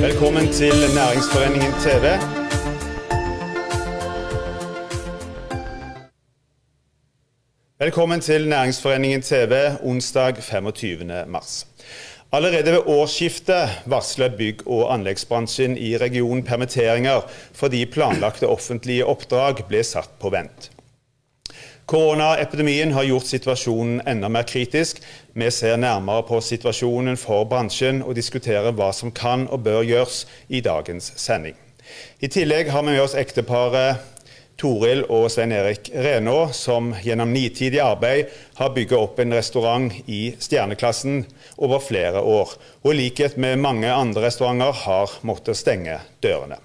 Velkommen til Næringsforeningen TV. Velkommen til Næringsforeningen TV onsdag 25. mars. Allerede ved årsskiftet varslet bygg- og anleggsbransjen i regionen permitteringer fordi planlagte offentlige oppdrag ble satt på vent. Koronaepidemien har gjort situasjonen enda mer kritisk. Vi ser nærmere på situasjonen for bransjen og diskuterer hva som kan og bør gjøres i dagens sending. I tillegg har vi med oss ekteparet Toril og Svein Erik Renaa, som gjennom nitidig arbeid har bygget opp en restaurant i stjerneklassen over flere år, og i likhet med mange andre restauranter har måttet stenge dørene.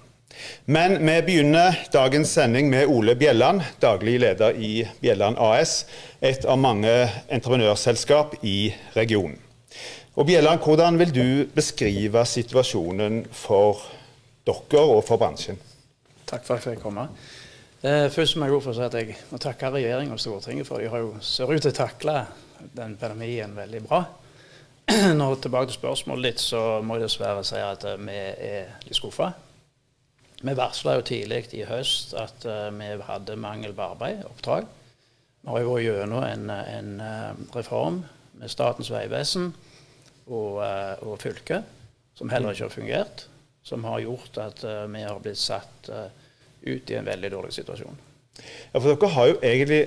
Men vi begynner dagens sending med Ole Bjelland, daglig leder i Bjelland AS, et av mange entreprenørselskap i regionen. Og Bjelland, hvordan vil du beskrive situasjonen for dere og for bransjen? Takk for at jeg fikk komme. Eh, først må jeg få si at jeg må takke regjeringen og Stortinget, for de har jo ser ut til å takle den pandemien veldig bra. Når Tilbake til spørsmålet ditt, så må jeg dessverre si at uh, vi er litt skuffa. Vi varsla jo tidlig i høst at uh, vi hadde mangel på arbeid, oppdrag. Vi har jo vært gjennom en, en uh, reform med Statens vegvesen og, og fylket, som heller ikke har fungert. Som har gjort at vi har blitt satt ut i en veldig dårlig situasjon. Ja, for Dere har jo egentlig,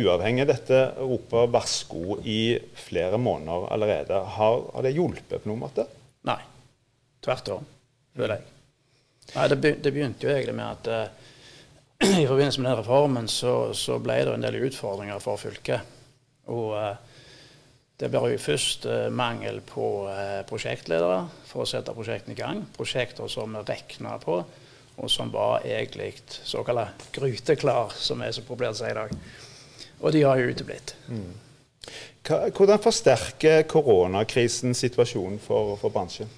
uavhengig av dette, ropt varsko i flere måneder allerede. Har, har, det hjulpet på noen måte? Nei. Tvert om, føler jeg. Nei, det, begynte jo egentlig med at uh, i forbindelse med den reformen så, så, ble det en del utfordringer for fylket. Og uh, det ble jo først mangel på prosjektledere for å sette prosjektene i gang. Prosjekter som vi regna på og som var egentlig såkalt gryteklar, som er så populært å si i dag. Og de har jo uteblitt. Mm. Hvordan forsterker koronakrisen situasjonen for, for bransjen?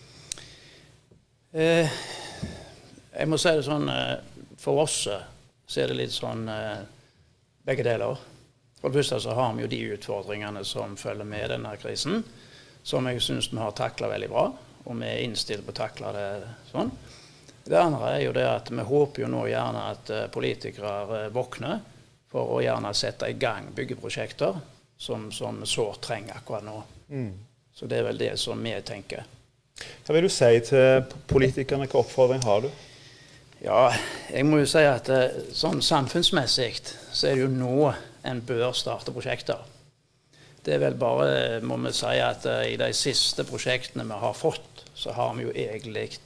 Eh, jeg må si det sånn eh, For oss eh, så er det litt sånn eh, begge deler. For det første så har vi jo de utfordringene som følger med denne krisen, som jeg syns vi har takla veldig bra. Og vi er innstilt på å takle det sånn. Det andre er jo det at vi håper jo nå gjerne at politikere våkner for å gjerne sette i gang byggeprosjekter som, som sårt trenger akkurat nå. Mm. Så det er vel det som vi tenker. Hva vil du si til politikerne? Hvilken oppfordring har du? Ja, jeg må jo si at eh, sånn samfunnsmessig så er det jo nå en bør starte prosjekter. Det er vel bare, må vi si, at i de siste prosjektene vi har fått, så har vi jo egentlig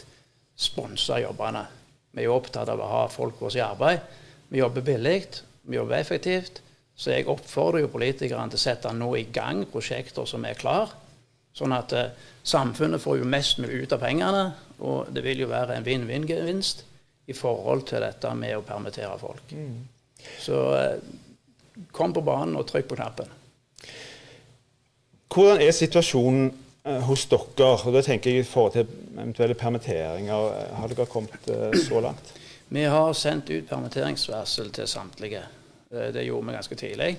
sponsa jobbene. Vi er jo opptatt av å ha folk hos i arbeid. Vi jobber billig, vi jobber effektivt. Så jeg oppfordrer jo politikerne til å sette nå i gang prosjekter som er klare. Sånn at eh, samfunnet får jo mest mulig ut av pengene. Og det vil jo være en vinn-vinn-gevinst i forhold til dette med å permittere folk. Mm. Så eh, kom på banen og trykk på knappen. Hvordan er situasjonen Eh, hos dere, og da tenker jeg i forhold til eventuelle permitteringer, har dere kommet eh, så langt? Vi har sendt ut permitteringsvarsel til samtlige. Det gjorde vi ganske tidlig.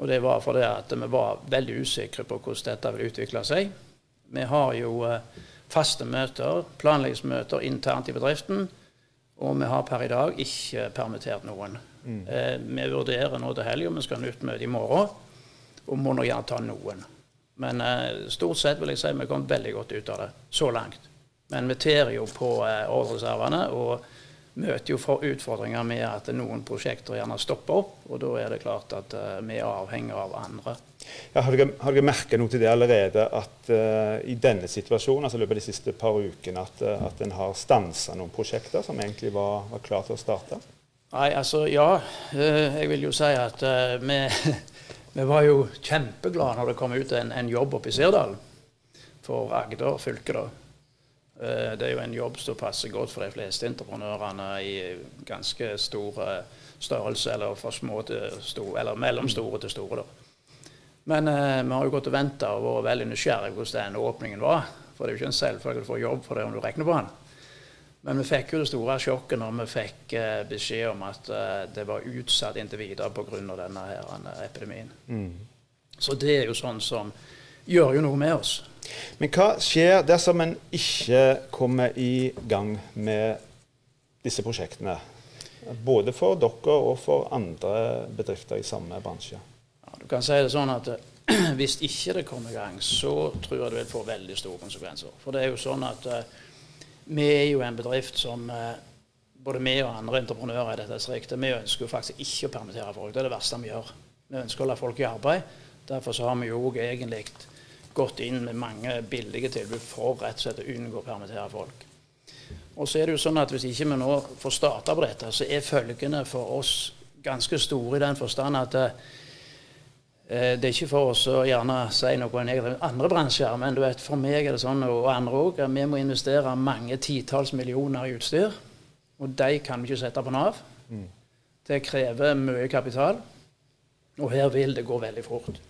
Og det var fordi at vi var veldig usikre på hvordan dette ville utvikle seg. Vi har jo faste møter, planleggingsmøter internt i bedriften. Og vi har per i dag ikke permittert noen. Mm. vi vurderer nå til helga, vi skal ha nytt møte i morgen, og må nå gjerne ta noen. Men eh, stort sett vil jeg si vi kom veldig godt ut av det så langt. Men vi tærer jo på eh, ordreservene. og møter jo for utfordringer med at noen prosjekter gjerne stopper opp. Og da er det klart at eh, vi er avhengig av andre. Ja, har dere, har dere merket noe til det allerede, at uh, i denne situasjonen, altså i løpet av de siste par ukene, at, uh, at en har stansa noen prosjekter som egentlig var, var klare til å starte? Nei, altså ja. Uh, jeg vil jo si at vi Vi var jo kjempeglade når det kom ut en, en jobb oppe i Sirdal for Agder fylke. da. Eh, det er jo en jobb som passer godt for de fleste entreprenørene i ganske stor størrelse, eller fra små til store, eller mellomstore til store. da. Men eh, vi har jo gått og venta og vært veldig nysgjerrige på hvordan den åpningen var. For det er jo ikke en selvfølge å få jobb for det om du regner på den. Men vi fikk jo det store sjokket når vi fikk eh, beskjed om at det var utsatt inntil videre pga. denne her, epidemien. Mm. Så det er jo sånn som gjør jo noe med oss. Men hva skjer dersom en ikke kommer i gang med disse prosjektene? Både for dere og for andre bedrifter i samme bransje. Ja, du kan si det sånn at hvis ikke det kommer i gang, så tror jeg det vil få veldig store konsekvenser. For det er jo sånn at uh, vi er jo en bedrift som uh, både vi og andre entreprenører i dette distriktet, vi ønsker jo faktisk ikke å permittere folk. Det er det verste vi gjør. Vi ønsker å la folk i arbeid. Derfor så har vi jo egentlig gått inn med mange billige tilbud for rett og slett å unngå å permittere folk. Og så er det jo sånn at Hvis ikke vi nå får starta på dette, så er følgene for oss ganske store i den forstand at eh, det er ikke for oss å gjerne si noe om andre bransjer, men du vet, for meg er det sånn, og andre òg, at vi må investere mange titalls millioner i utstyr. Og de kan vi ikke sette på Nav. Mm. Det krever mye kapital. Og her vil det gå veldig fort.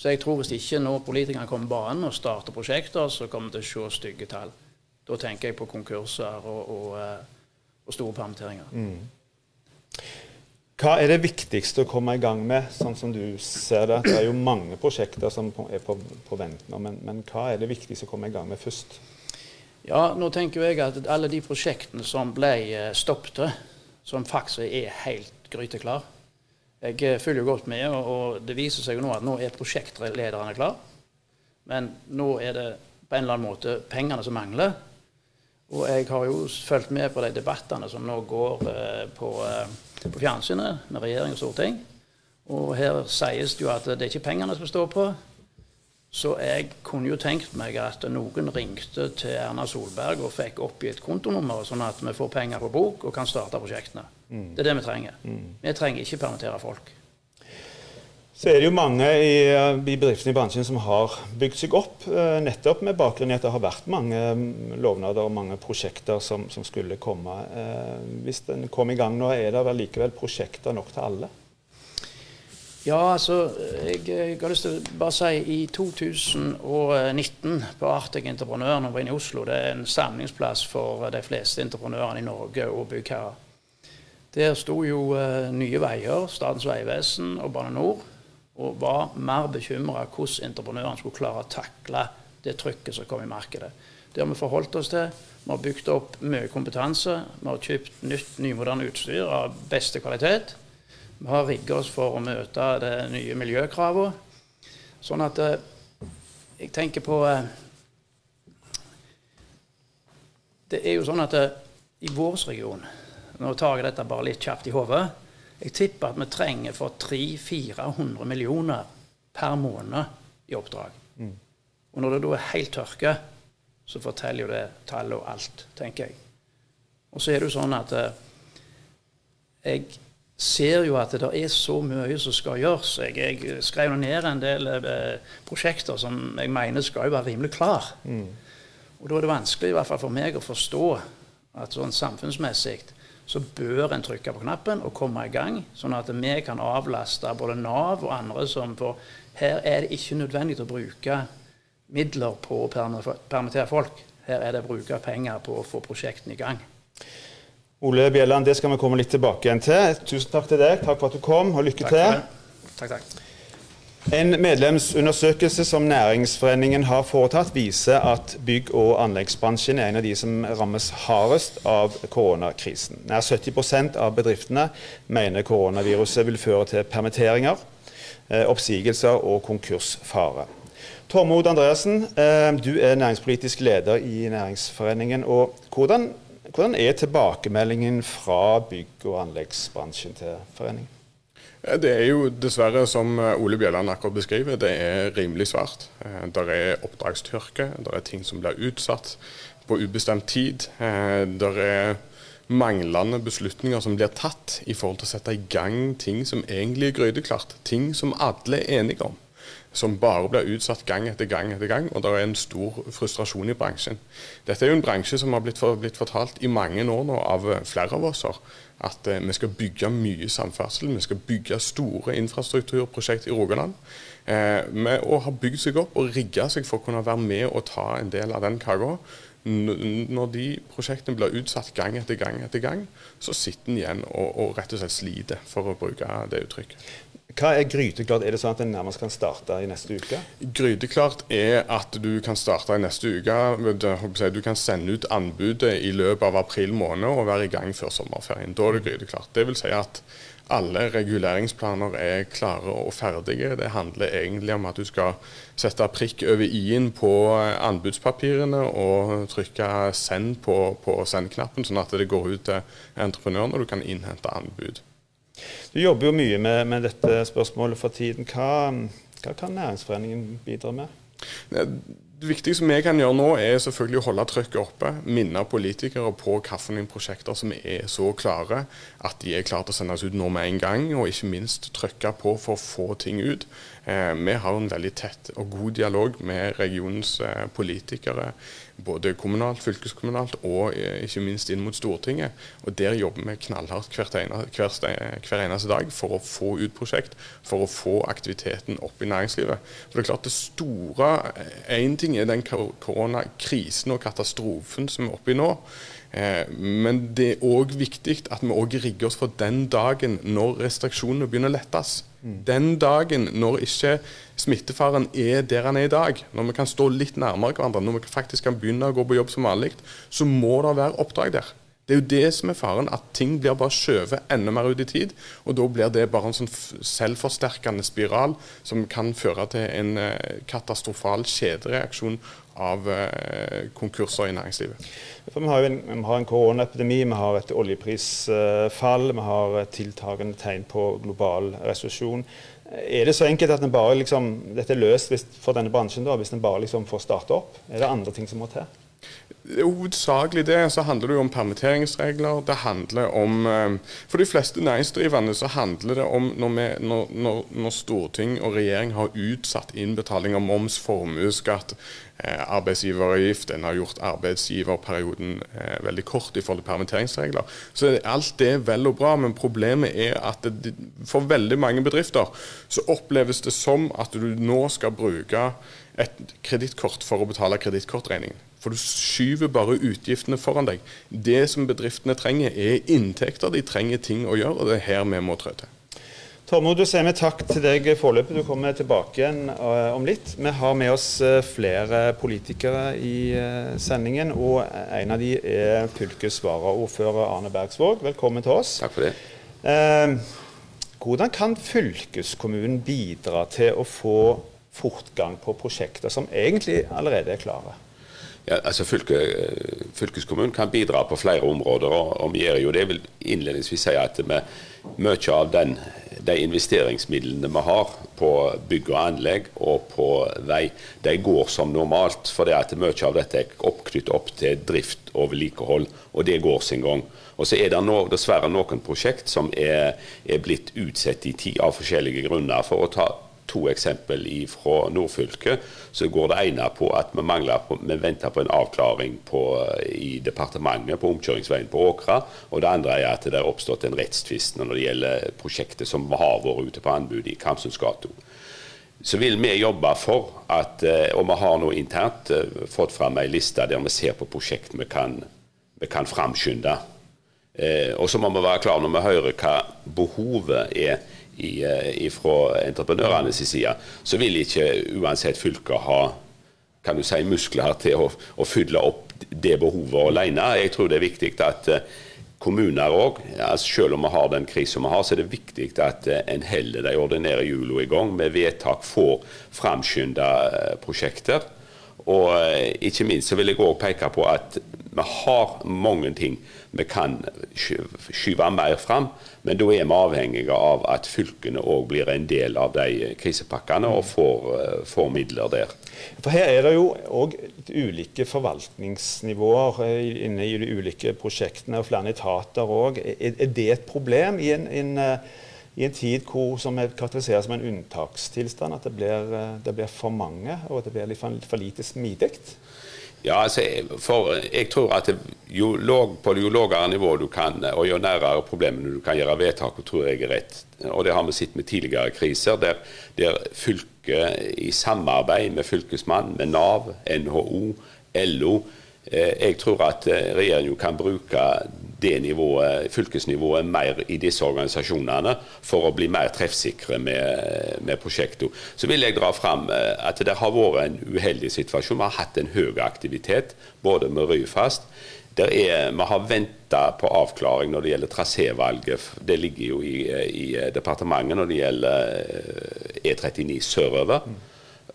Så jeg tror hvis ikke nå politikerne kommer på banen og starter prosjekter, så kommer vi til å se stygge tall. Da tenker jeg på konkurser og, og, eh, og store permitteringer. Mm. Hva er det viktigste å komme i gang med, sånn som du ser det? Det er jo mange prosjekter som er på, på vent nå, men, men, hva er det viktigste å komme i gang med først? Ja, nå tenker jeg at alle de prosjektene som ble eh, stoppet, som faktisk er helt gryteklar, jeg eh, følger godt med, og det viser seg jo nå at nå er prosjektlederne klar. Men nå er det på en eller annen måte pengene som mangler. Og jeg har jo fulgt med på de debattene som nå går eh, på, eh, på, fjernsynet med regjering og storting. Og her sies det jo at det er ikke pengene som står på. Så jeg kunne jo tenkt meg at noen ringte til Erna Solberg og fikk oppgitt kontonummer, sånn at vi får penger på bok og kan starte prosjektene. Mm. Det er det vi trenger. Mm. Vi trenger ikke permittere folk. Så er det jo mange i, i bedriftene i bransjen som har bygd seg opp eh, nettopp med bakgrunn i at det har vært mange mm, lovnader og mange prosjekter som, som skulle komme. Eh, hvis den kom i gang nå, er det vel likevel prosjekter nok til alle? Ja, altså, jeg, jeg, har lyst til å bare si i 2019 på Arctic Entreprenør, når vi var inne i Oslo, det er en samlingsplass for de fleste entreprenørene i Norge og byggherrer. Der sto jo uh, Nye Veier, Statens vegvesen og Bane NOR og var mer bekymra hvordan entreprenørene skulle klare å takle det trykket som kom i markedet. Det har vi forholdt oss til. Vi har bygd opp mye kompetanse. Vi har kjøpt nytt, nymoderne utstyr av beste kvalitet. Vi har rigget oss for å møte det nye miljøkravet. Sånn at uh, jeg tenker på uh, Det er jo sånn at i vår region nå tar jeg dette bare litt kjapt i hodet. Jeg tipper at vi trenger for 300-400 millioner per måned i oppdrag. Mm. Og når det da er helt tørke, så forteller jo det tallet og alt, tenker jeg. Og så er det jo sånn at eh, jeg ser jo at det er så mye som skal gjøres. Jeg, jeg skrev ned en del eh, prosjekter som jeg mener skal jo være rimelig klar. Mm. Og da er det vanskelig i hvert fall for meg å forstå at sånn samfunnsmessig så bør en trykke på knappen og komme i gang, sånn at vi kan avlaste både Nav og andre som For Her er det ikke nødvendig å bruke midler på å permittere folk. Her er det å bruke penger på å få prosjektene i gang. Ole Bjelland, det skal vi komme litt tilbake igjen til. Tusen takk til deg. Takk for at du kom, og lykke takk til. Takk, takk. En medlemsundersøkelse som Næringsforeningen har foretatt, viser at bygg- og anleggsbransjen er en av de som rammes hardest av koronakrisen. Nær 70% av bedriftene mener koronaviruset vil føre til permitteringer, eh, oppsigelser og konkursfare. Tormod Andreassen, eh, du er næringspolitisk leder i Næringsforeningen. og hvordan, hvordan er tilbakemeldingen fra bygg- og anleggsbransjen til foreningen? Det er jo dessverre, som eh, Ole Bjelland akkurat beskriver, det er rimelig svært. Eh, det er oppdragstørke, det er ting som blir utsatt på ubestemt tid. Eh, det er manglende beslutninger som blir tatt i forhold til å sette i gang ting som egentlig er gryteklart. Ting som alle er enige om. Som bare blir utsatt gang etter gang etter gang, og det er en stor frustrasjon i bransjen. Dette er jo en bransje som har blitt, for, blitt fortalt i mange år nå av flere av oss at eh, vi skal bygge mye samferdsel. Vi skal bygge store infrastrukturprosjekt i Rogaland. Eh, med å bygd seg opp og rigga seg for å kunne være med og ta en del av den kaka, Når de prosjektene blir utsatt gang etter gang etter gang, så sitter en igjen og, og rett og slett sliter, for å bruke det uttrykket. Hva er gryteklart? Er det sånn at en nærmest kan starte i neste uke? Gryteklart er at du kan starte i neste uke. Du kan sende ut anbudet i løpet av april måned og være i gang før sommerferien. Da er det gryteklart. Det vil si at alle reguleringsplaner er klare og ferdige. Det handler egentlig om at du skal sette prikk over i-en på anbudspapirene og trykke 'send' på, på send-knappen, sånn at det går ut til entreprenøren og du kan innhente anbud. Du jobber jo mye med, med dette spørsmålet for tiden. Hva, hva kan Næringsforeningen bidra med? Det viktigste vi kan gjøre nå, er selvfølgelig å holde trykket oppe. Minne politikere på hvilke prosjekter som er så klare at de er klare til å sendes ut nå med en gang. Og ikke minst trykke på for å få ting ut. Eh, vi har en veldig tett og god dialog med regionens eh, politikere, både kommunalt, fylkeskommunalt og eh, ikke minst inn mot Stortinget. Og Der jobber vi knallhardt hver, eneste dag for å få ut prosjekt, for å få aktiviteten opp i næringslivet. For det er klart det store Én ting er den koronakrisen og katastrofen som vi er oppe i nå. Men det er òg viktig at vi òg rigger oss for den dagen når restriksjonene begynner å lettes. Den dagen når ikke smittefaren er der han er i dag, når vi kan stå litt nærmere hverandre, når vi faktisk kan begynne å gå på jobb som vanlig, så må det være oppdrag der. Det er jo det som er faren, at ting blir bare skjøvet enda mer ut i tid. Og da blir det bare en sånn selvforsterkende spiral som kan føre til en eh, katastrofal kjedereaksjon av eh, konkurser i næringslivet. For vi har en, vi har en koronaepidemi, vi har et oljeprisfall, vi har tiltagende tegn på global resesjon. Er det så enkelt at bare liksom, dette er løst for denne bransjen da, hvis en bare liksom får starte opp? Er det andre ting som må til? Hovedsakelig det så handler det jo om permitteringsregler. Det handler om eh, For de fleste næringsdrivende så handler det om når, vi, når, når, når storting og regjering har utsatt innbetaling av moms, formuesskatt, eh, arbeidsgiveravgift, en har gjort arbeidsgiverperioden eh, veldig kort i forhold til permitteringsregler. Så alt det er vel og bra, men problemet er at det, for veldig mange bedrifter så oppleves det som at du nå skal bruke et kredittkort for å betale kredittkortregningen. For du skyver bare utgiftene foran deg. Det som bedriftene trenger, er inntekter. De trenger ting å gjøre, og det er her vi må trå til. Tormod, du sier vi takk til deg foreløpig. Du kommer tilbake igjen uh, om litt. Vi har med oss uh, flere politikere i uh, sendingen, og en av de er fylkesvaraordfører Arne Bergsvåg. Velkommen til oss. Takk for det. hvordan kan fylkeskommunen bidra til å få fortgang på prosjekter som egentlig allerede er klare? Ja, altså fylke, Fylkeskommunen kan bidra på flere områder, og, vi gjør jo det. Jeg vil innledningsvis si at vi, mye av den, de investeringsmidlene vi har på bygg og anlegg og på vei, de går som normalt. For det at mye av dette er oppknyttet opp til drift og vedlikehold, og det går sin gang. Og så er det no, dessverre noen prosjekt som er, er blitt utsatt i tid av forskjellige grunner. For å ta to eksempel fra nordfylket, så går det ene på at vi, på, vi venter på en avklaring på, i departementet på omkjøringsveien på Åkra. Og det andre er at det er oppstått en rettstvist når det gjelder prosjektet som har vært ute på anbud i Kamsunds gate. Så vil vi jobbe for at, eh, og vi har nå internt eh, fått fram ei liste der vi ser på prosjekt vi kan, vi kan framskynde. Eh, og så må vi være klar når vi hører hva behovet er Eh, fra entreprenørenes side, så vil ikke uansett fylket ha kan du si, muskler til å, å fylle opp det behovet alene. Jeg tror det er viktig at eh, kommuner òg, altså selv om vi har den krisen vi har, så er det viktig at eh, en holder de ordinære hjulene i gang med vedtak, får framskynda prosjekter. Og ikke minst så vil jeg òg peke på at vi har mange ting vi kan skyve mer fram. Men da er vi avhengige av at fylkene òg blir en del av de krisepakkene og får, eh, får midler der. For Her er det jo òg ulike forvaltningsnivåer eh, inne i de ulike prosjektene, og flere etater òg. Er, det et problem i en, en, eh, i en tid hvor, som er karakteriseres som en unntakstilstand, at det blir, det blir for mange og at det blir for, for lite smidig? Ja, altså, for jeg tror at jo, låg, på jo lavere nivå du kan, og jo nærere problemene du kan gjøre vedtak, tror jeg er rett. Og Det har vi sett med tidligere kriser, der, der fylket i samarbeid med Fylkesmannen, med Nav, NHO, LO Jeg tror at regjeringen kan bruke det nivået, fylkesnivået mer i disse organisasjonene for å bli mer treffsikre med, med prosjektene. Så vil jeg dra fram at det har vært en uheldig situasjon. Vi har hatt en høy aktivitet både med Ryfast er, vi har venta på avklaring når det gjelder trasévalget. Det ligger jo i, i, departementet når det gjelder E39 sørover.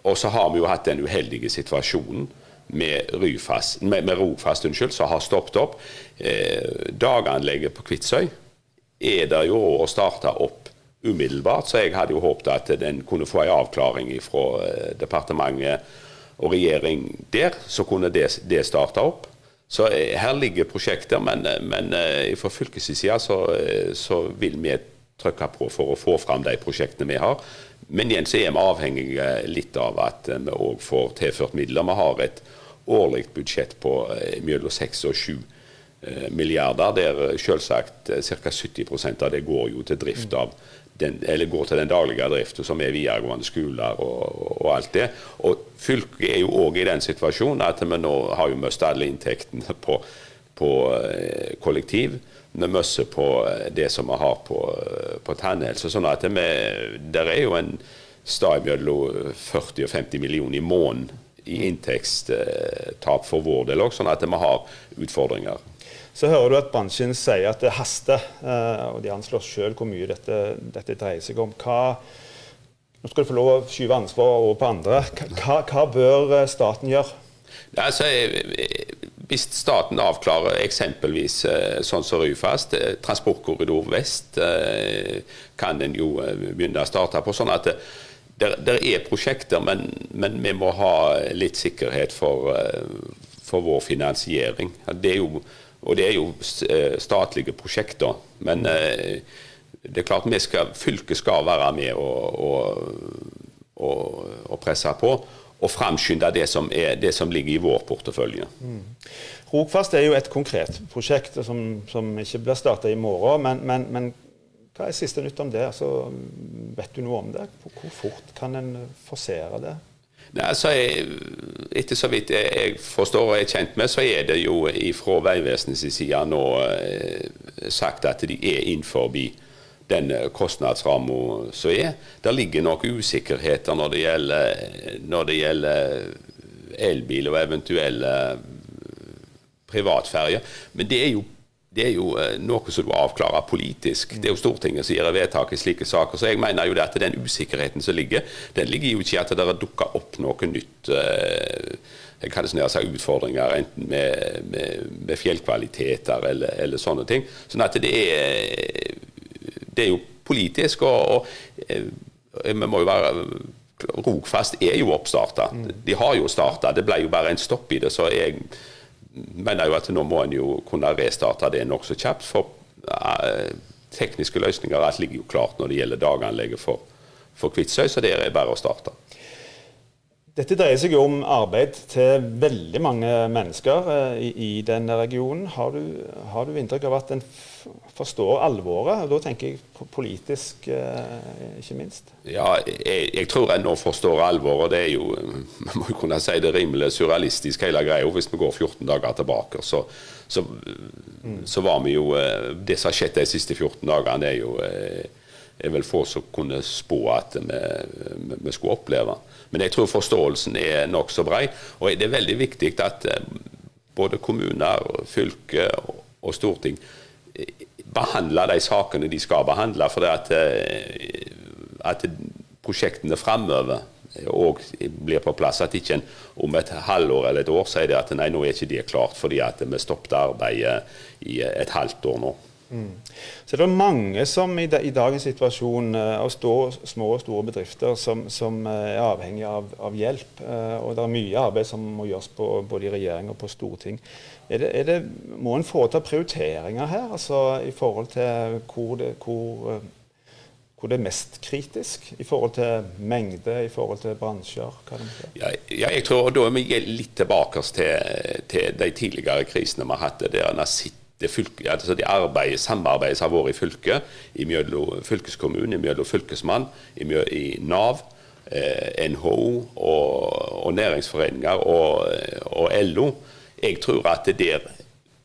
Og så har vi jo hatt den uheldige situasjonen med, Ryfast, med, med Rogfast unnskyld, som har stoppet opp. Eh, daganlegget på Kvitsøy er det jo å starte opp umiddelbart, så jeg hadde jo håpet at den kunne få en avklaring fra eh, departementet og regjering der, så kunne det, det starte opp. Så eh, her ligger prosjekter, men, eh, men eh, fra fylkets side så, så, vil vi trykke på for å få fram de prosjektene vi har. Men igjen så er vi avhengige litt av at vi òg får tilført midler. Vi har et årlig budsjett på mellom 6 og 7 milliarder, der selvsagt ca. 70% av det går jo til drift av den, eller går til den daglige driften, som er videregående skoler og, og, alt det. Og Fylket er jo òg i den situasjonen at vi nå har jo mistet alle inntektene på, på eh, kollektiv. Vi møsse på eh, det som vi har på, eh, på tannhelse. sånn at vi, der er jo en stad mellom 40 og 50 millioner i måneden i inntektstap for vår del òg, sånn at vi har utfordringer. Så hører du at bransjen sier at det haster, eh, og de anslår sjøl hvor mye dette, dette, dreier seg om. Hva, nå skal du få lov å skyve ansvaret over på andre. Hva, hva bør eh, staten gjøre? Altså, hvis staten avklarer eksempelvis eh, sånn som Ryfast, transportkorridor vest kan en jo begynne å starte på. sånn at det der er prosjekter, men, men, vi må ha litt sikkerhet for, for vår finansiering. Det jo og det er jo eh, statlige prosjekter. Men eh, det er klart vi skal, fylket skal være med og, og, og, og presse på. Og framskynde det det som ligger i vår portefølje. Mm. Rogfast er jo et konkret prosjekt som, som ikke blir starta i morgen. Men, men, men, hva er siste nytt om det? Altså, vet du noe om det? Hvor fort kan en forsere det? Nei, altså, etter så vidt jeg forstår og er kjent med, så er det jo fra Vegvesenets side nå eh, sagt at de er innenfor den kostnadsramma som er. Det ligger nok usikkerheter når det gjelder, når det gjelder elbil og eventuelle privatferjer. Men det er jo det er jo eh, noe som du avklarer politisk. Det er jo Stortinget som gjør vedtak i slike saker. Så jeg mener jo det at den usikkerheten som ligger, den ligger jo ikke i at det har dukka opp noe nytt eh, jeg kan si utfordringer, enten med, med, med fjellkvaliteter eller, eller, sånne ting. Sånn at det er, det er jo politisk, og, og eh, vi må jo være Rogfast er jo oppstarta. De har jo starta. Det ble jo bare en stopp i det. så jeg mener jo at nå må en jo kunne restarte det nokså kjapt. For uh, tekniske løsninger alt ligger jo klart når det gjelder daganlegget for, for Kvitsøy, så der er bare å starte. Dette dreier seg jo om arbeid til veldig mange mennesker uh, i, i denne regionen. Har du, har du inntrykk av at en forstår alvoret. og Da tenker jeg politisk, eh, ikke minst. Ja, jeg, jeg tror en nå forstår alvoret. Det er jo man må jo kunne si det rimelig surrealistisk hele greia. Hvis vi går 14 dager tilbake, så, så, mm. så var vi jo eh, Det som har skjedd de siste 14 dagene, er jo eh, er vel få som kunne spå at vi, skulle oppleve. Men jeg tror forståelsen er nokså brei. Og det er veldig viktig at både kommuner, fylke og storting behandle de sakene de skal behandle. For at, eh, at prosjektene framover òg blir på plass. At ikke en om et halvår eller et år sier at nei, nå er ikke det klart fordi at vi stoppet arbeidet i et halvt år nå. Mm. Så det er mange som i, i dagens situasjon eh, av stå, små og store bedrifter som, som eh, er avhengig av, av, hjelp. Og det er mye arbeid som må gjøres på, både i regjering og på storting. Er det, er det, må en foreta prioriteringer her, altså i forhold til hvor det, hvor, eh, hvor det, er mest kritisk? I forhold til mengde, i forhold til bransjer? Ja, ja, jeg tror Da er vi litt tilbake til, til de tidligere krisene vi har hatt. der en har sett det, fylke, altså de arbeidet, samarbeidet som har vært i fylket, i mellom fylkeskommunen, mellom fylkesmann, i Nav, eh, NHO og, og næringsforeninger og, og LO jeg tror at der,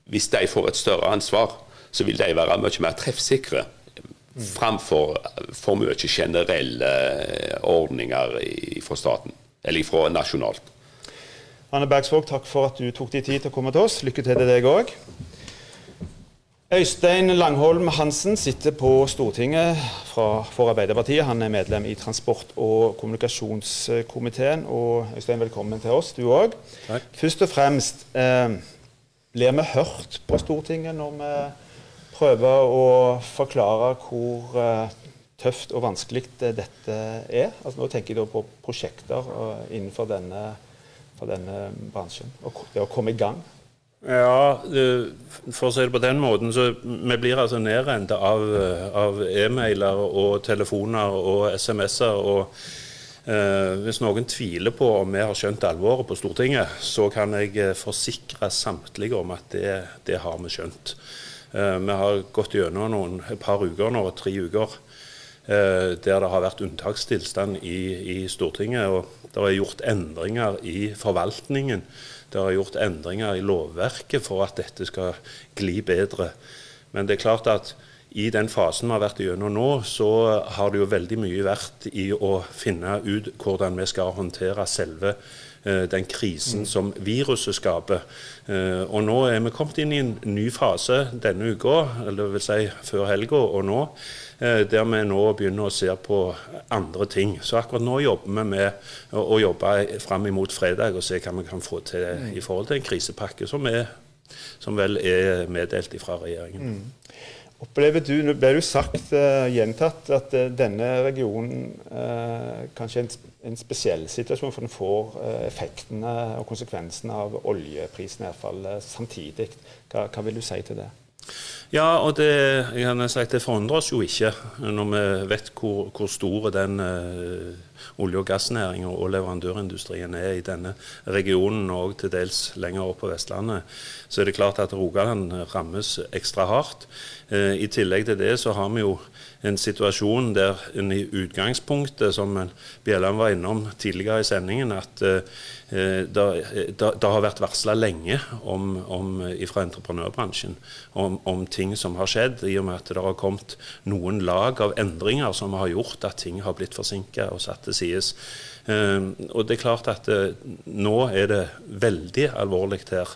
hvis de får et større ansvar, så vil de være mye mer treffsikre framfor for mye generelle ordninger fra staten, eller fra nasjonalt. Anne Bergsvåg, takk for at du tok deg tid til å komme til oss. Lykke til til deg òg. Øystein Langholm Hansen sitter på Stortinget fra, for Arbeiderpartiet. Han er medlem i transport- og kommunikasjonskomiteen. Og Øystein, velkommen til oss, du òg. Først og fremst, eh, blir vi hørt på Stortinget når vi prøver å forklare hvor eh, tøft og vanskelig dette er? Altså, nå tenker jeg på prosjekter uh, innenfor denne, denne bransjen, og det å komme i gang. Ja, for å si det på den måten, så vi blir altså nedrent av, av e-mailer og telefoner og SMS-er. og eh, Hvis noen tviler på om vi har skjønt alvoret på Stortinget, så kan jeg eh, forsikre samtlige om at det, det har vi skjønt. Eh, vi har gått gjennom noen, et par uker nå, tre uker, der det har vært unntakstilstand i, i Stortinget. og Det er gjort endringer i forvaltningen det har gjort endringer i lovverket for at dette skal gli bedre. Men det er klart at i den fasen vi har vært gjennom nå, så har det jo veldig mye vært i å finne ut hvordan vi skal håndtere selve eh, den krisen mm. som viruset skaper. Eh, og Nå er vi kommet inn i en ny fase denne uka, eller vil si før helga og nå. Eh, der vi nå begynner å se på andre ting. Så akkurat nå jobber vi med å jobbe fram imot fredag og se hva vi kan få til mm. i forhold til en krisepakke som, er, som vel er meddelt fra regjeringen. Opplever du, Nå ble det sagt, uh, gjentatt, at uh, denne regionen uh, kanskje er en, en, spesiell situasjon, for den får effektene og konsekvensene av oljeprisnedfallet samtidig. Hva, hva vil du si til det? Ja, og det, jeg kan sagt, det forundrer oss jo ikke når vi vet hvor, hvor stor den olje- og gassnæringen og leverandørindustrien er i denne regionen og til dels lenger opp på Vestlandet. Så er det klart at Rogaland rammes ekstra hardt. Uh, I tillegg til det så har vi jo en situasjon der en i utgangspunktet, som Bjelland var innom tidligere i sendingen, at uh, det, har vært varsla lenge om, om, fra entreprenørbransjen om, om, ting som har skjedd, i og med at det har kommet noen lag av endringer som har gjort at ting har blitt forsinka og satt til sides. Og det er klart at nå er det veldig alvorlig her.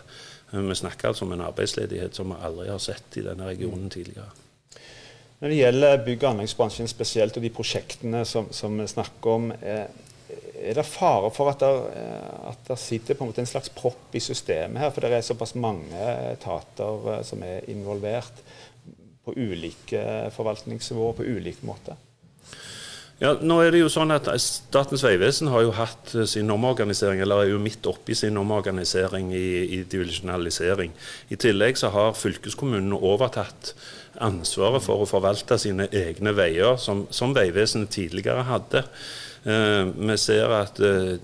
Vi snakker altså om en arbeidsledighet som vi aldri har sett i denne regionen tidligere. Når det gjelder bygg- og anleggsbransjen spesielt, og de prosjektene som, som vi snakker om, er, er det fare for at det, at det sitter på en måte en slags propp i systemet her? For det er såpass mange etater eh, som er involvert på ulike forvaltningsnivåer på ulike måter? Ja, nå er det jo sånn at Statens vegvesen har jo hatt eh, sin omorganisering, eller er jo midt oppe i sin omorganisering i, i divisjonalisering. I tillegg så har fylkeskommunene overtatt ansvaret for å forvalte sine egne veier, som, som Vegvesenet tidligere hadde. Eh, vi ser at eh,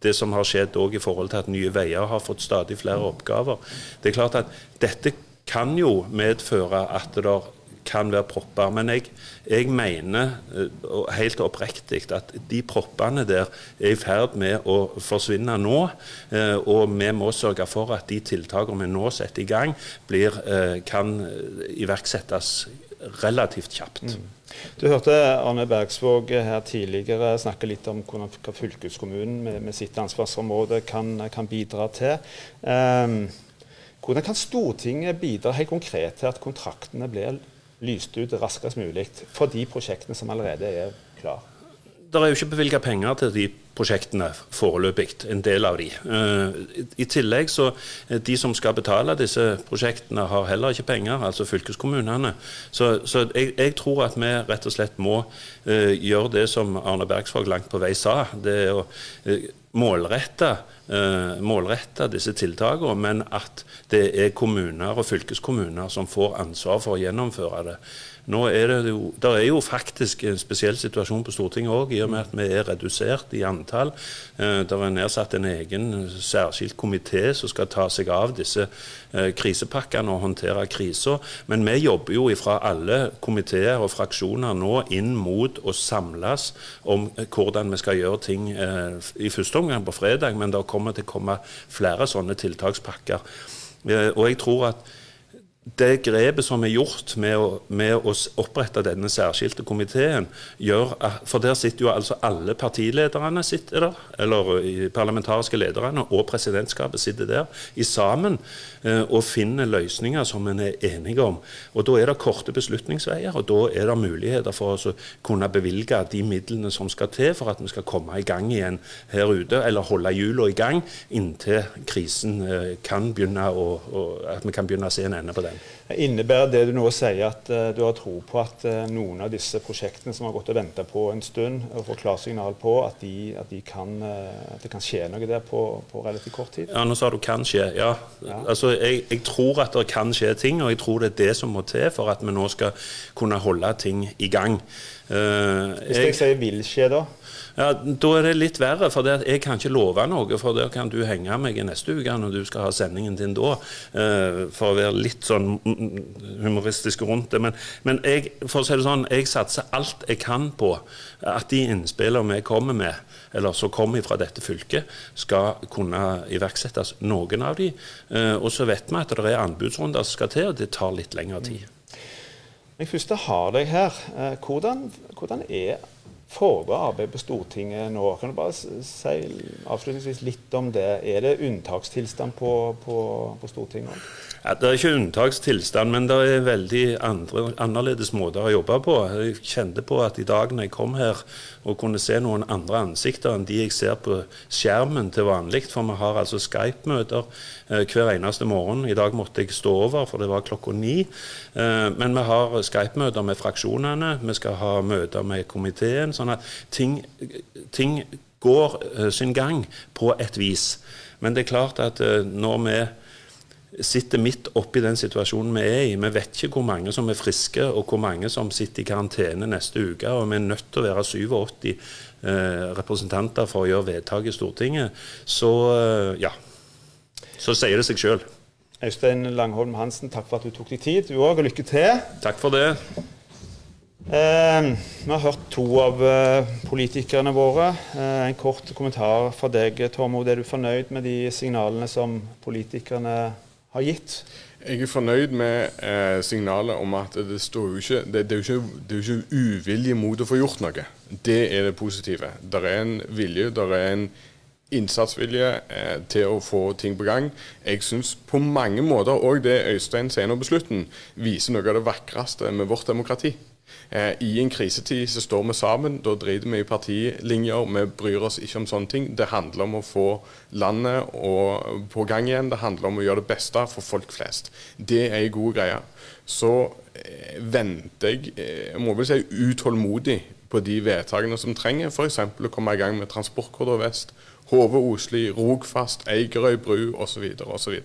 det som har skjedd òg i forhold til at Nye Veier har fått stadig flere oppgaver. Det er klart at dette kan jo medføre at det kan være propper. Men jeg, jeg mener eh, helt oppriktig at de proppene der er i ferd med å forsvinne nå. Eh, og vi må sørge for at de tiltakene vi nå setter i gang, blir, eh, kan iverksettes relativt kjapt. Mm. Du hørte Arne Bergsvåg her tidligere snakke litt om hva fylkeskommunen med, med sitt ansvarsområde kan, kan bidra til. Um, hvordan kan Stortinget bidra helt konkret til at kontraktene blir lyst ut raskest mulig for de prosjektene som allerede er klare? Det er jo ikke bevilga penger til de prosjektene foreløpig, en del av de. Eh, I tillegg så eh, De som skal betale disse prosjektene, har heller ikke penger, altså fylkeskommunene. Så, så jeg, jeg, tror at vi rett og slett må uh, gjøre det som Arne Bergsvåg langt på vei sa. Det er å målrette, målrette disse tiltakene, men at det er kommuner og fylkeskommuner som får ansvar for å gjennomføre det. Nå er det jo, der er jo faktisk en spesiell situasjon på Stortinget òg, i og med at vi er redusert i antall. Eh, det er nedsatt en egen særskilt komité som skal ta seg av disse eh, krisepakkene og håndtere krisa. Men vi jobber jo fra alle komiteer og fraksjoner nå inn mot å samles om hvordan vi skal gjøre ting eh, i første omgang på fredag, men det kommer til å komme flere sånne tiltakspakker. Eh, og jeg tror at det grepet som er gjort med å, med å opprette denne særskilte komiteen, gjør at, For der sitter jo altså alle partilederne sitter der, eller parlamentariske lederne og presidentskapet sitter der i sammen eh, og finner løsninger som en er enige om. Og Da er det korte beslutningsveier, og da er det muligheter for å kunne bevilge de midlene som skal til for at vi skal komme i gang igjen her ute, eller holde hjulene i gang inntil krisen eh, kan begynne å, at vi kan begynne å se en ende på det. Innebærer det du nå sier at uh, du har tro på at uh, noen av disse prosjektene som har gått og venta på en stund, og får klarsignal på at, de, at, de kan, uh, at, det kan skje noe der på, på, relativt kort tid? Ja, nå sa du 'kan skje'. Ja. ja. Altså, jeg, jeg, tror at det kan skje ting, og jeg tror det er det som må til for at vi nå skal kunne holde ting i gang. Hvis jeg, jeg sier 'vil skje', da? Ja, Da er det litt verre, for jeg kan ikke love noe. For da kan du henge meg i neste uke når du skal ha sendingen din da. Eh, for å være litt sånn humoristisk rundt det. Men, men jeg, for å si det sånn, jeg satser alt jeg kan på at de innspillene vi kommer med, eller som kommer fra dette fylket, skal kunne iverksettes, noen av de. Eh, og så vet vi at det er anbudsrunder som skal til, og det tar litt lengre tid. Når jeg først har deg her, eh, hvordan, hvordan er foregår arbeid på Stortinget nå? Kan du bare si avslutningsvis litt om det? Er det unntakstilstand på, på, på Stortinget? Ja, det er ikke unntakstilstand, men det er veldig andre, annerledes måter å jobbe på. Jeg kjente på at i dag når jeg kom her og kunne se noen andre ansikter enn de jeg ser på skjermen til vanlig, for vi har altså Skype-møter eh, hver eneste morgen. I dag måtte jeg stå over, for det var klokka ni. Eh, men vi har Skype-møter med fraksjonene, vi skal ha møter med komiteen. Sånn at ting, ting går eh, sin gang på et vis. Men det er klart at eh, når vi sitter midt oppi den situasjonen vi er i. Vi vet ikke hvor mange som er friske, og hvor mange som sitter i karantene neste uke. Og vi er nødt til å være 87 eh, representanter for å gjøre vedtak i Stortinget. Så eh, ja. Så sier det seg sjøl. Øystein Langholm Hansen, takk for at du tok deg tid, du òg, og lykke til. Takk for det. Eh, vi har hørt to av eh, politikerne våre. Eh, en kort kommentar fra deg, Tormod. Er du fornøyd med de signalene som politikerne har gitt? Jeg er fornøyd med eh, signalet om at det, ikke, det, det, er jo ikke, det er jo ikke uvilje mot å få gjort noe. Det er det positive. Det er en vilje, det er en innsatsvilje eh, til å få ting på gang. Jeg syns på mange måter òg det Øystein sier nå på slutten, viser noe av det vakreste med vårt demokrati. Eh, I en krisetid så står vi sammen. Da driter vi i partilinjer. Vi bryr oss ikke om sånne ting. Det handler om å få landet på gang igjen. Det handler om å gjøre det beste for folk flest. Det er en god greie. Så eh, venter jeg, eh, jeg må vel si utålmodig på de vedtakene som trenger f.eks. å komme i gang med Transportkorridor Vest, Hove-Osli, Rogfast, Eigerøy bru osv. osv.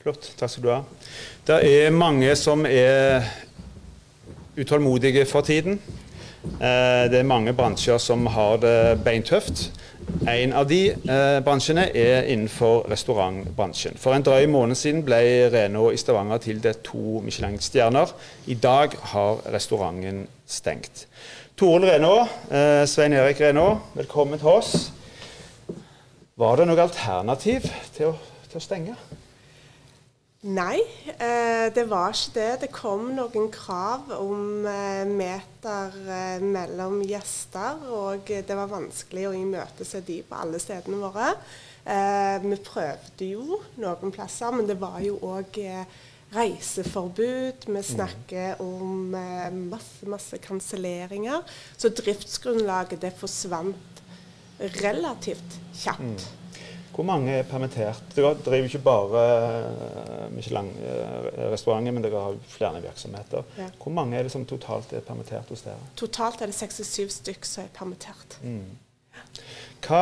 Flott. Takk skal du ha. Det er mange som er utålmodige for tiden. Eh, det er mange bransjer som har det beintøft. En av de eh, bransjene er innenfor restaurantbransjen. For en drøy måned siden ble Renault i Stavanger tildelt to Michelin-stjerner. I dag har restauranten stengt. Toril Renault, eh, Svein Erik Renault, velkommen til oss. Var det noe alternativ til å, til å stenge? Nei, eh, det var ikke det. Det kom noen krav om eh, meter eh, mellom gjester, og det var vanskelig å imøtese de på alle stedene våre. Vi prøvde jo noen plasser, men det var jo òg reiseforbud. Vi mm. snakker om masse, masse kanselleringer. Så driftsgrunnlaget det forsvant relativt kjapt. Hvor mange er permittert? Dere driver ikke bare eh, Michelin-restauranter, men dere har flere virksomheter. Ja. Hvor mange er det som totalt er permittert hos dere? Totalt er det 67 stykk som er permittert. Mm. Hva,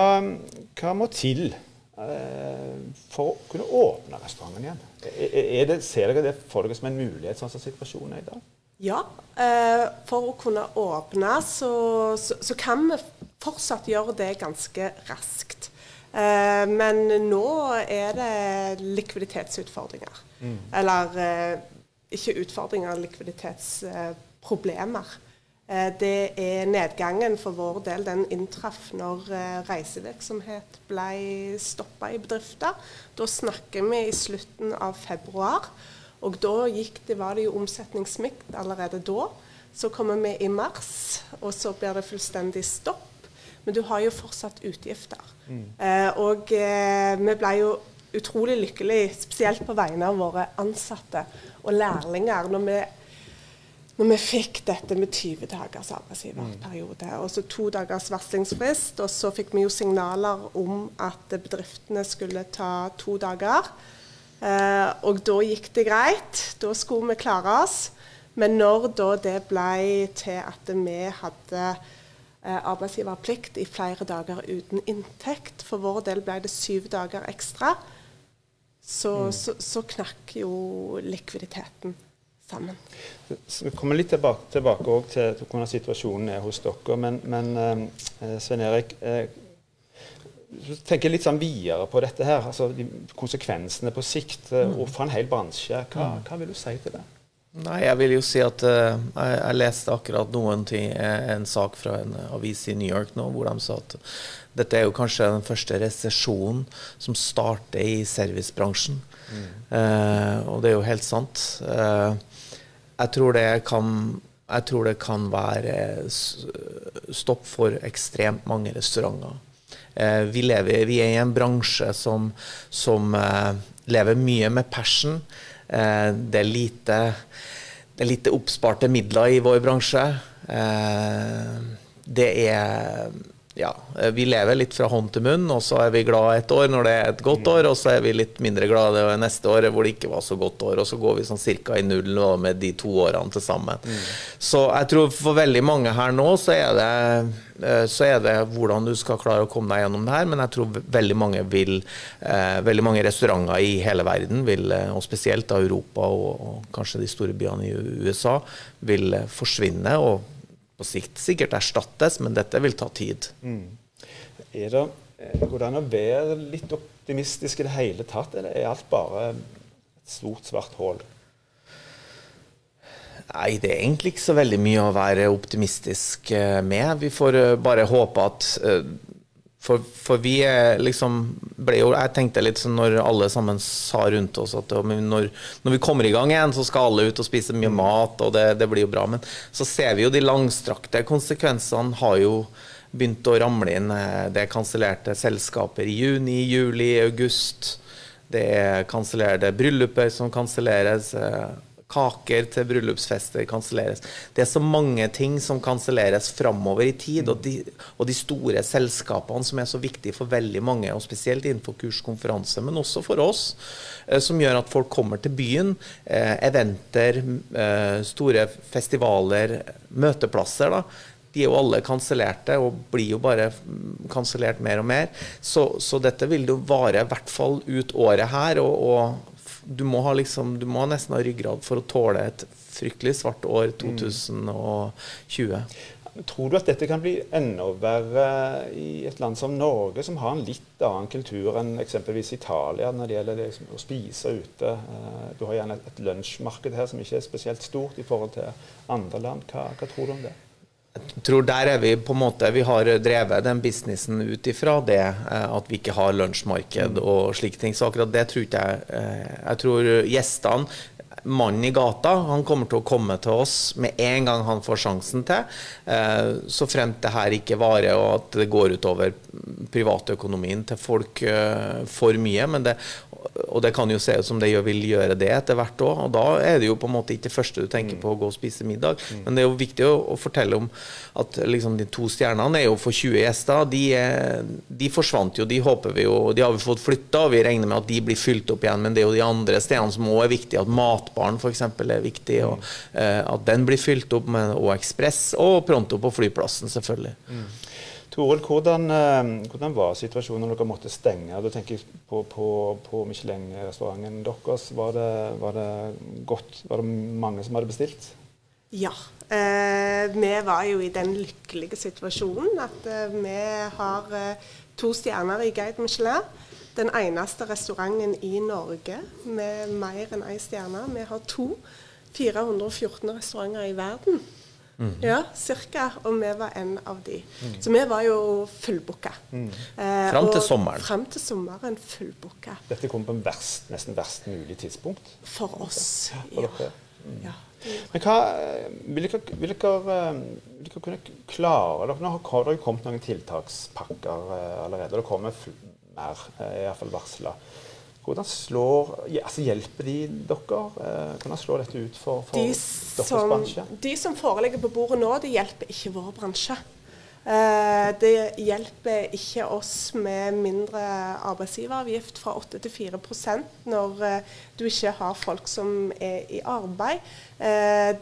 hva, må til eh, for å kunne åpne restauranten igjen? Er det, ser dere det for dere som en mulighet, sånn som situasjonen er i dag? Ja. Eh, for å kunne åpne, så, så, så kan vi fortsatt gjøre det ganske raskt. Eh, men nå er det likviditetsutfordringer. Mm. Eller eh, ikke utfordringer, likviditetsproblemer. Eh, det er nedgangen for vår del. Den inntraff når reisevirksomhet ble stoppa i bedrifter. Da snakker vi i slutten av februar. Og da det, var det jo omsetningssmikt allerede da. Så kommer vi i mars, og så blir det fullstendig stopp. Men du har jo fortsatt utgifter. Mm. Eh, og eh, vi ble jo utrolig lykkelig, spesielt på vegne av våre ansatte og lærlinger, når vi når vi fikk dette med 20 dagers arbeidsgiverperiode. Og så to dagers varslingsfrist. Og så fikk vi jo signaler om at bedriftene skulle ta to dager. Eh, og da gikk det greit. Da skulle vi klare oss. Men når da det ble til at vi hadde arbeidsgiverplikt i flere dager uten inntekt, for vår del ble det syv dager ekstra, så, mm. så, så knakk jo likviditeten sammen. Vi kommer litt tilbake, tilbake til, til, hvordan situasjonen er hos dere. Men, men eh, Svein Erik, eh, tenker litt sånn videre på dette her. altså de, Konsekvensene på sikt eh, mm. og for en hel bransje. Hva, mm. hva, vil du si til det? Nei, Jeg vil jo si at uh, jeg, jeg, leste akkurat noen ting, eh, en sak fra en avis i New York nå, hvor de sa at dette er jo kanskje den første resesjonen som starter i servicebransjen. Mm. Uh, og det er jo helt sant. Uh, jeg tror det kan jeg tror det kan være stopp for ekstremt mange restauranter. Eh, vi, lever, vi er i en bransje som, som eh, lever mye med passion. Eh, det, er lite, det er lite oppsparte midler i vår bransje. det er ja, eh, vi lever litt fra hånd til munn, og så er vi glad et år når det er et godt år, og så er vi litt mindre glade neste år hvor det ikke var så godt år, og så går vi sånn cirka i null med de to årene til sammen. Mm. Så jeg tror for veldig mange her nå så er, det, eh, så er det hvordan du skal klare å komme deg gjennom det her, men jeg tror veldig mange vil eh, Veldig mange restauranter i hele verden, vil, og spesielt da Europa og, og kanskje de store byene i USA, vil forsvinne. og på sikt sikkert erstattes, men dette vil ta tid. Mm. Er det, eh, går det an å være litt optimistisk i det hele tatt, eller er alt bare et stort, svart hull? Nei, det er egentlig ikke så veldig mye å være optimistisk eh, med. Vi får eh, bare håpe at for, for, vi liksom ble jo Jeg tenkte litt sånn når alle sammen sa rundt oss at når, når, vi kommer i gang igjen, så skal alle ut og spise mye mat, og det, det, blir jo bra. Men så ser vi jo de langstrakte konsekvensene har jo begynt å ramle inn. Det er kansellerte selskaper i juni, juli, august. Det er kansellerte brylluper som kanselleres kaker til bryllupsfester kanselleres. Det er så mange ting som kanselleres framover i tid. Og de, og de, store selskapene som er så viktige for veldig mange, og spesielt innenfor kurskonferanse, men også for oss, eh, som gjør at folk kommer til byen. Eh, eventer, eh, store festivaler, møteplasser. da, de er jo alle kansellerte og blir jo bare kansellert mer og mer. Så, så, dette vil jo vare i hvert fall ut året her. Og, og du må, ha liksom, du må nesten ha ryggrad for å tåle et fryktelig svart år 2020. Mm. Tror du at dette kan bli enda verre i et land som Norge, som har en litt annen kultur enn eksempelvis Italia når det gjelder liksom, å spise ute? Eh, du har gjerne et, et lunsjmarked her som ikke er spesielt stort i forhold til andre land. Hva, hva tror du om det? Jeg tror der er vi på en måte Vi har drevet den businessen ut ifra det eh, at vi ikke har lunsjmarked og slike ting. Så akkurat det tror ikke jeg eh, Jeg tror gjestene mannen i gata han kommer til å komme til oss med en gang han får sjansen til. Eh, så fremt det her ikke varer og at det går utover privatøkonomien til folk for mye. Men det, og det kan jo se ut som det vil gjøre det etter hvert òg. Og da er det jo på en måte ikke det første du tenker på å gå og spise middag. Mm. Men det er jo viktig å, å fortelle om at liksom de to stjernene er jo for 20 gjester. De, de forsvant jo, de håper vi jo De har vi fått flytta, og vi regner med at de blir fylt opp igjen. Men det er jo de andre stedene som òg er viktige. At matbaren f.eks. er viktig. Og uh, at den blir fylt opp med og Ekspress og Pronto på flyplassen, selvfølgelig. Mm. Toril, hvordan, eh, hvordan, var situasjonen når dere måtte stenge? Da tenker på, på, på Michelin-restauranten deres. Var det, var det, godt? Var det mange som hadde bestilt? Ja. Eh, vi var jo i den lykkelige situasjonen at eh, vi har eh, to stjerner i Guide Michelin. Den eneste restauranten i Norge med mer enn én stjerne. Vi har to. 414 restauranter i verden. Ja, cirka. Og vi var en av de. Så vi var jo fullbooka. Eh, Fram til sommeren. Fram til sommeren fullbooka. Dette kom på en verst, nesten verst mulig tidspunkt. For oss. for Ja. Mm. ja. Men hva, eh, vil dere, vil dere, eh, vil dere kunne klare dere, Nå har dere det kommet noen tiltakspakker allerede. Det kommer mer, iallfall varsla. Hvordan slår, altså hjelper de dere? Eh, Hvordan slår dette ut for, for De deres som, bransje? de som foreligger på bordet nå, det hjelper ikke vår bransje. Eh, det hjelper ikke oss med mindre arbeidsgiveravgift fra 8 til 4% når eh, du ikke har folk som er i arbeid.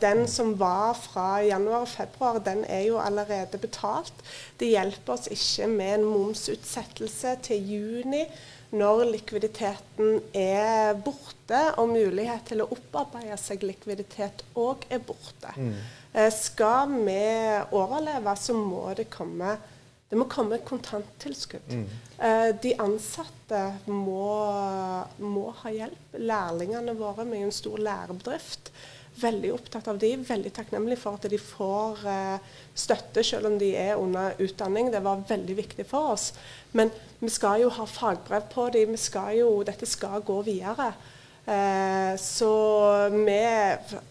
Den som var fra januar og februar, den er jo allerede betalt. Det hjelper oss ikke med en momsutsettelse til juni når likviditeten er borte, og mulighet til å opparbeide seg likviditet òg er borte. Mm. skal vi overleve, så må det komme det må komme kontanttilskudd. Mm. de ansatte må, må ha hjelp. Lærlingene våre, vi er jo en stor lærebedrift. Veldig opptatt av de, veldig takknemlig for at de får eh, støtte selv om de er under utdanning. Det var veldig viktig for oss. Men vi skal jo ha fagbrev på de, Vi skal jo, dette skal gå videre. Eh, så vi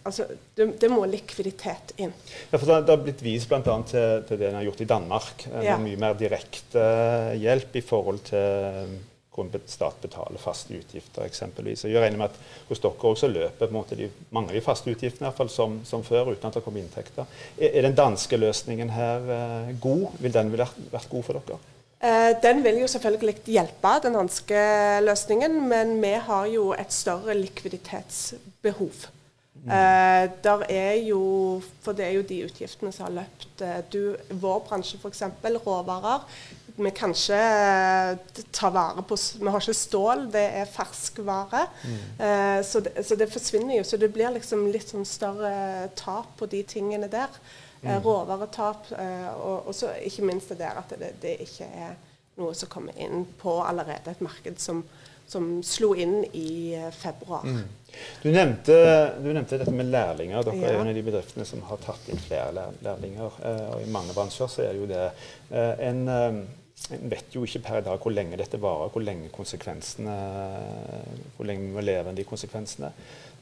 Altså, det, det må likviditet inn. Ja, for det, det har blitt vist bl.a. Til, til det en har gjort i Danmark. eh, Ja. Mye mer direkte eh, hjelp i forhold til hvordan stat betaler faste utgifter, eksempelvis. Jeg regner med at hos dere også løper de, mange av de faste utgiftene i hvert fall, som, som før, uten at det kommer inntekter. Er, er den danske løsningen her eh, god? Vil den vært, vært god for dere? Eh, Den vil jo selvfølgelig hjelpe, den danske løsningen, men vi har jo et større likviditetsbehov. Eh, der er jo, for det er jo de utgiftene som har løpt. Eh, Du, vår bransje f.eks. råvarer. Vi kan ikke eh, ta vare på Vi har ikke stål, det er ferskvare. Eh, så, det, så det forsvinner jo. Så det blir liksom litt sånn større tap på de tingene der. Mm. råvaretap. Eh, og, og så ikke minst det der at det, det ikke er noe som kommer inn på allerede et marked som, som slo inn i februar. februar. Du nevnte, du nevnte dette med lærlinger. Dere er Ja. jo en av de bedriftene som har tatt inn flere lærlinger. eh, Og i mange bransjer så er det jo det. Eh, eh, en vet jo ikke per i dag hvor lenge dette varer, hvor lenge konsekvensene Hvor lenge vi må leve med de konsekvensene.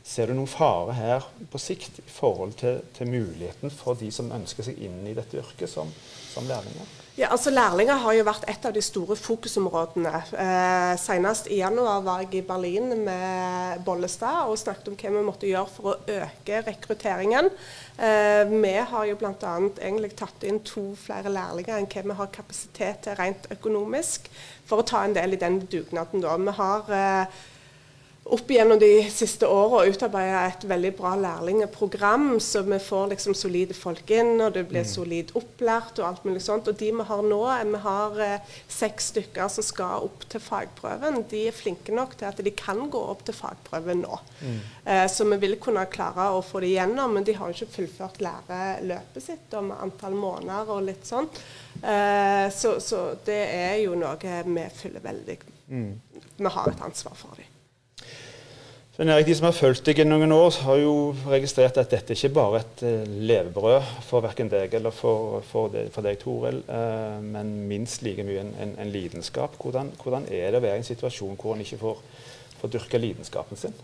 Ser du noen fare her på sikt i forhold til, til muligheten for de som ønsker seg inn i dette yrket som, som lærlinger? Ja, altså Lærlinger har jo vært et av de store fokusområdene. Eh, senest i januar var jeg i Berlin med Bollestad og snakket om hva vi måtte gjøre for å øke rekrutteringen. Eh, vi har jo bl.a. egentlig tatt inn to flere lærlinger enn hva vi har kapasitet til rent økonomisk, for å ta en del i den dugnaden. da. Vi har eh, opp igjennom de siste åra utarbeida et veldig bra lærlingeprogram, så vi får liksom solide folk inn, og det blir solid opplært og alt mulig sånt. Og de vi har nå, er- vi har eh, seks stykker som skal opp til fagprøven. De er flinke nok til at de kan gå opp til fagprøven nå. Eh, så vi vil kunne klare å få det igjennom, men de har jo ikke fullført læreløpet sitt om antall måneder og litt sånn. Eh, så, så det er jo noe vi følger veldig Vi har et ansvar for dem. Svein Erik, De som har fulgt deg i noen år, har jo registrert at dette ikke bare er et eh, levebrød for verken deg eller for, for, deg, for deg, Toril, eh, men minst like mye en, en, en lidenskap. Hvordan, hvordan er det å være i en situasjon hvor en ikke får, får dyrka lidenskapen sin?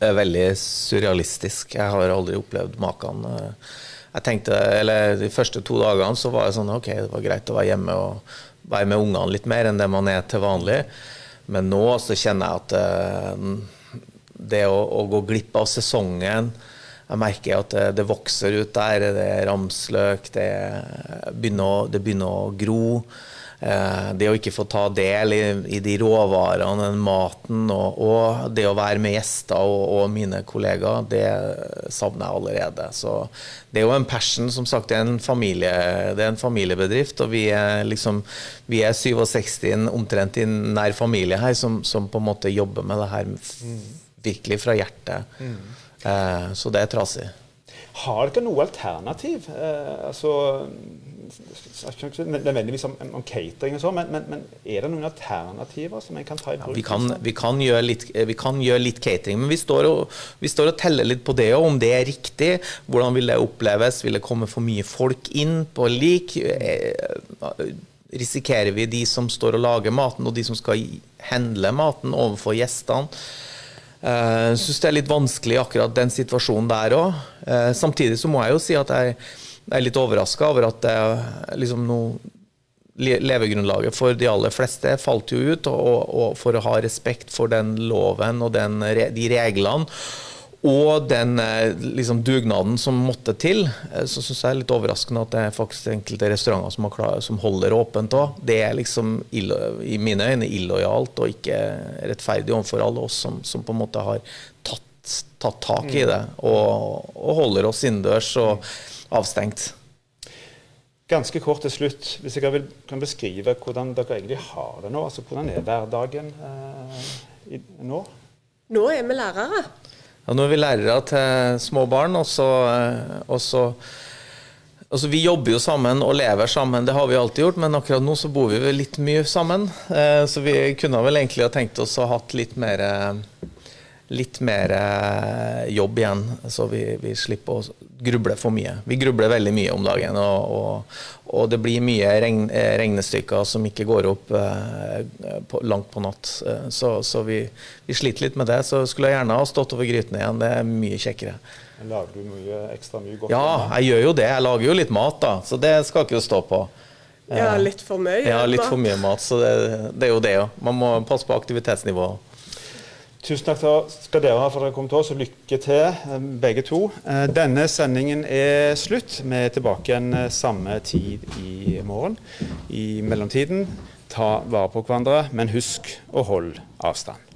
Det er veldig surrealistisk. Jeg har aldri opplevd maken. Jeg tenkte, eller De første to dagene så var det sånn ok, det var greit å være hjemme og være med ungene litt mer enn det man er til vanlig. Men nå så kjenner jeg at eh, det å, å gå glipp av sesongen Jeg merker at det, det vokser ut der. Det er ramsløk, det begynner det begynner å gro. Eh, det å ikke få ta del i, i de råvarene, den maten, og, og det å være med gjester og, og mine kollegaer, det savner jeg allerede. Så det er jo en passion. Som sagt, det er en, familie, det er en familiebedrift, og vi er liksom vi er 67 omtrent i nær familie her, som, som på en måte jobber med det her virkelig fra hjertet. Eh, så det er trasig. Har dere noe alternativ? Eh, altså, snakker ikke nødvendigvis om, om catering og sånn, men, men, men, er det noen alternativer som en kan ta i bruk? Ja, vi, kan, vi, kan litt, vi, kan, gjøre litt, catering, men vi står og, vi står og teller litt på det òg, om det er riktig. Hvordan vil det oppleves? Vil det komme for mye folk inn på lik? Eh, risikerer vi de som står og lager maten, og de som skal handle maten overfor gjestene? Jeg uh, syns det er litt vanskelig akkurat den situasjonen der òg. Uh, samtidig så må jeg jo si at jeg jeg er litt overraska over at det liksom nå levegrunnlaget for de aller fleste falt jo ut. Og, og, for å ha respekt for den loven og den, de reglene og den liksom, dugnaden som måtte til, så syns jeg er litt overraskende at det er faktisk enkelte restauranter som, klar, som holder åpent òg. Det er liksom i mine øyne illojalt og ikke rettferdig overfor alle oss som, som, på en måte har tatt, tatt tak i det og, og holder oss innendørs. og avstengt. Ganske kort til slutt, hvis jeg vil, kan beskrive hvordan dere egentlig har det nå. altså Hvordan er hverdagen eh, i, nå? Nå er vi lærere. Ja, nå er vi lærere til små barn. og så, eh, og så Altså, vi jobber jo sammen og lever sammen, det har vi alltid gjort, men akkurat nå så bor vi litt mye sammen. Eh, så vi kunne vel egentlig ha tenkt oss å ha hatt litt mer eh, litt mer eh, jobb igjen, så vi, vi, slipper å gruble for mye. Vi grubler veldig mye om dagen, og, og, og det blir mye regn, eh, regnestykker som ikke går opp eh, på, langt på natt. Eh, så, så vi, vi, sliter litt med det. Så skulle jeg gjerne ha stått over grytene igjen. Det er mye kjekkere. Lager du mye ekstra mye godt? Ja, jeg gjør jo det. Jeg lager jo litt mat, da. Så det skal ikke stå på. Ja, litt for mye ja, litt for mye mat. Så det, det er jo det òg. Man må passe på aktivitetsnivået. Tusen takk skal dere ha for at dere kom til oss, og lykke til eh, begge to. Eh, denne sendingen er slutt. Vi er tilbake igjen eh, samme tid i morgen. I mellomtiden, ta vare på hverandre, men husk å holde avstand.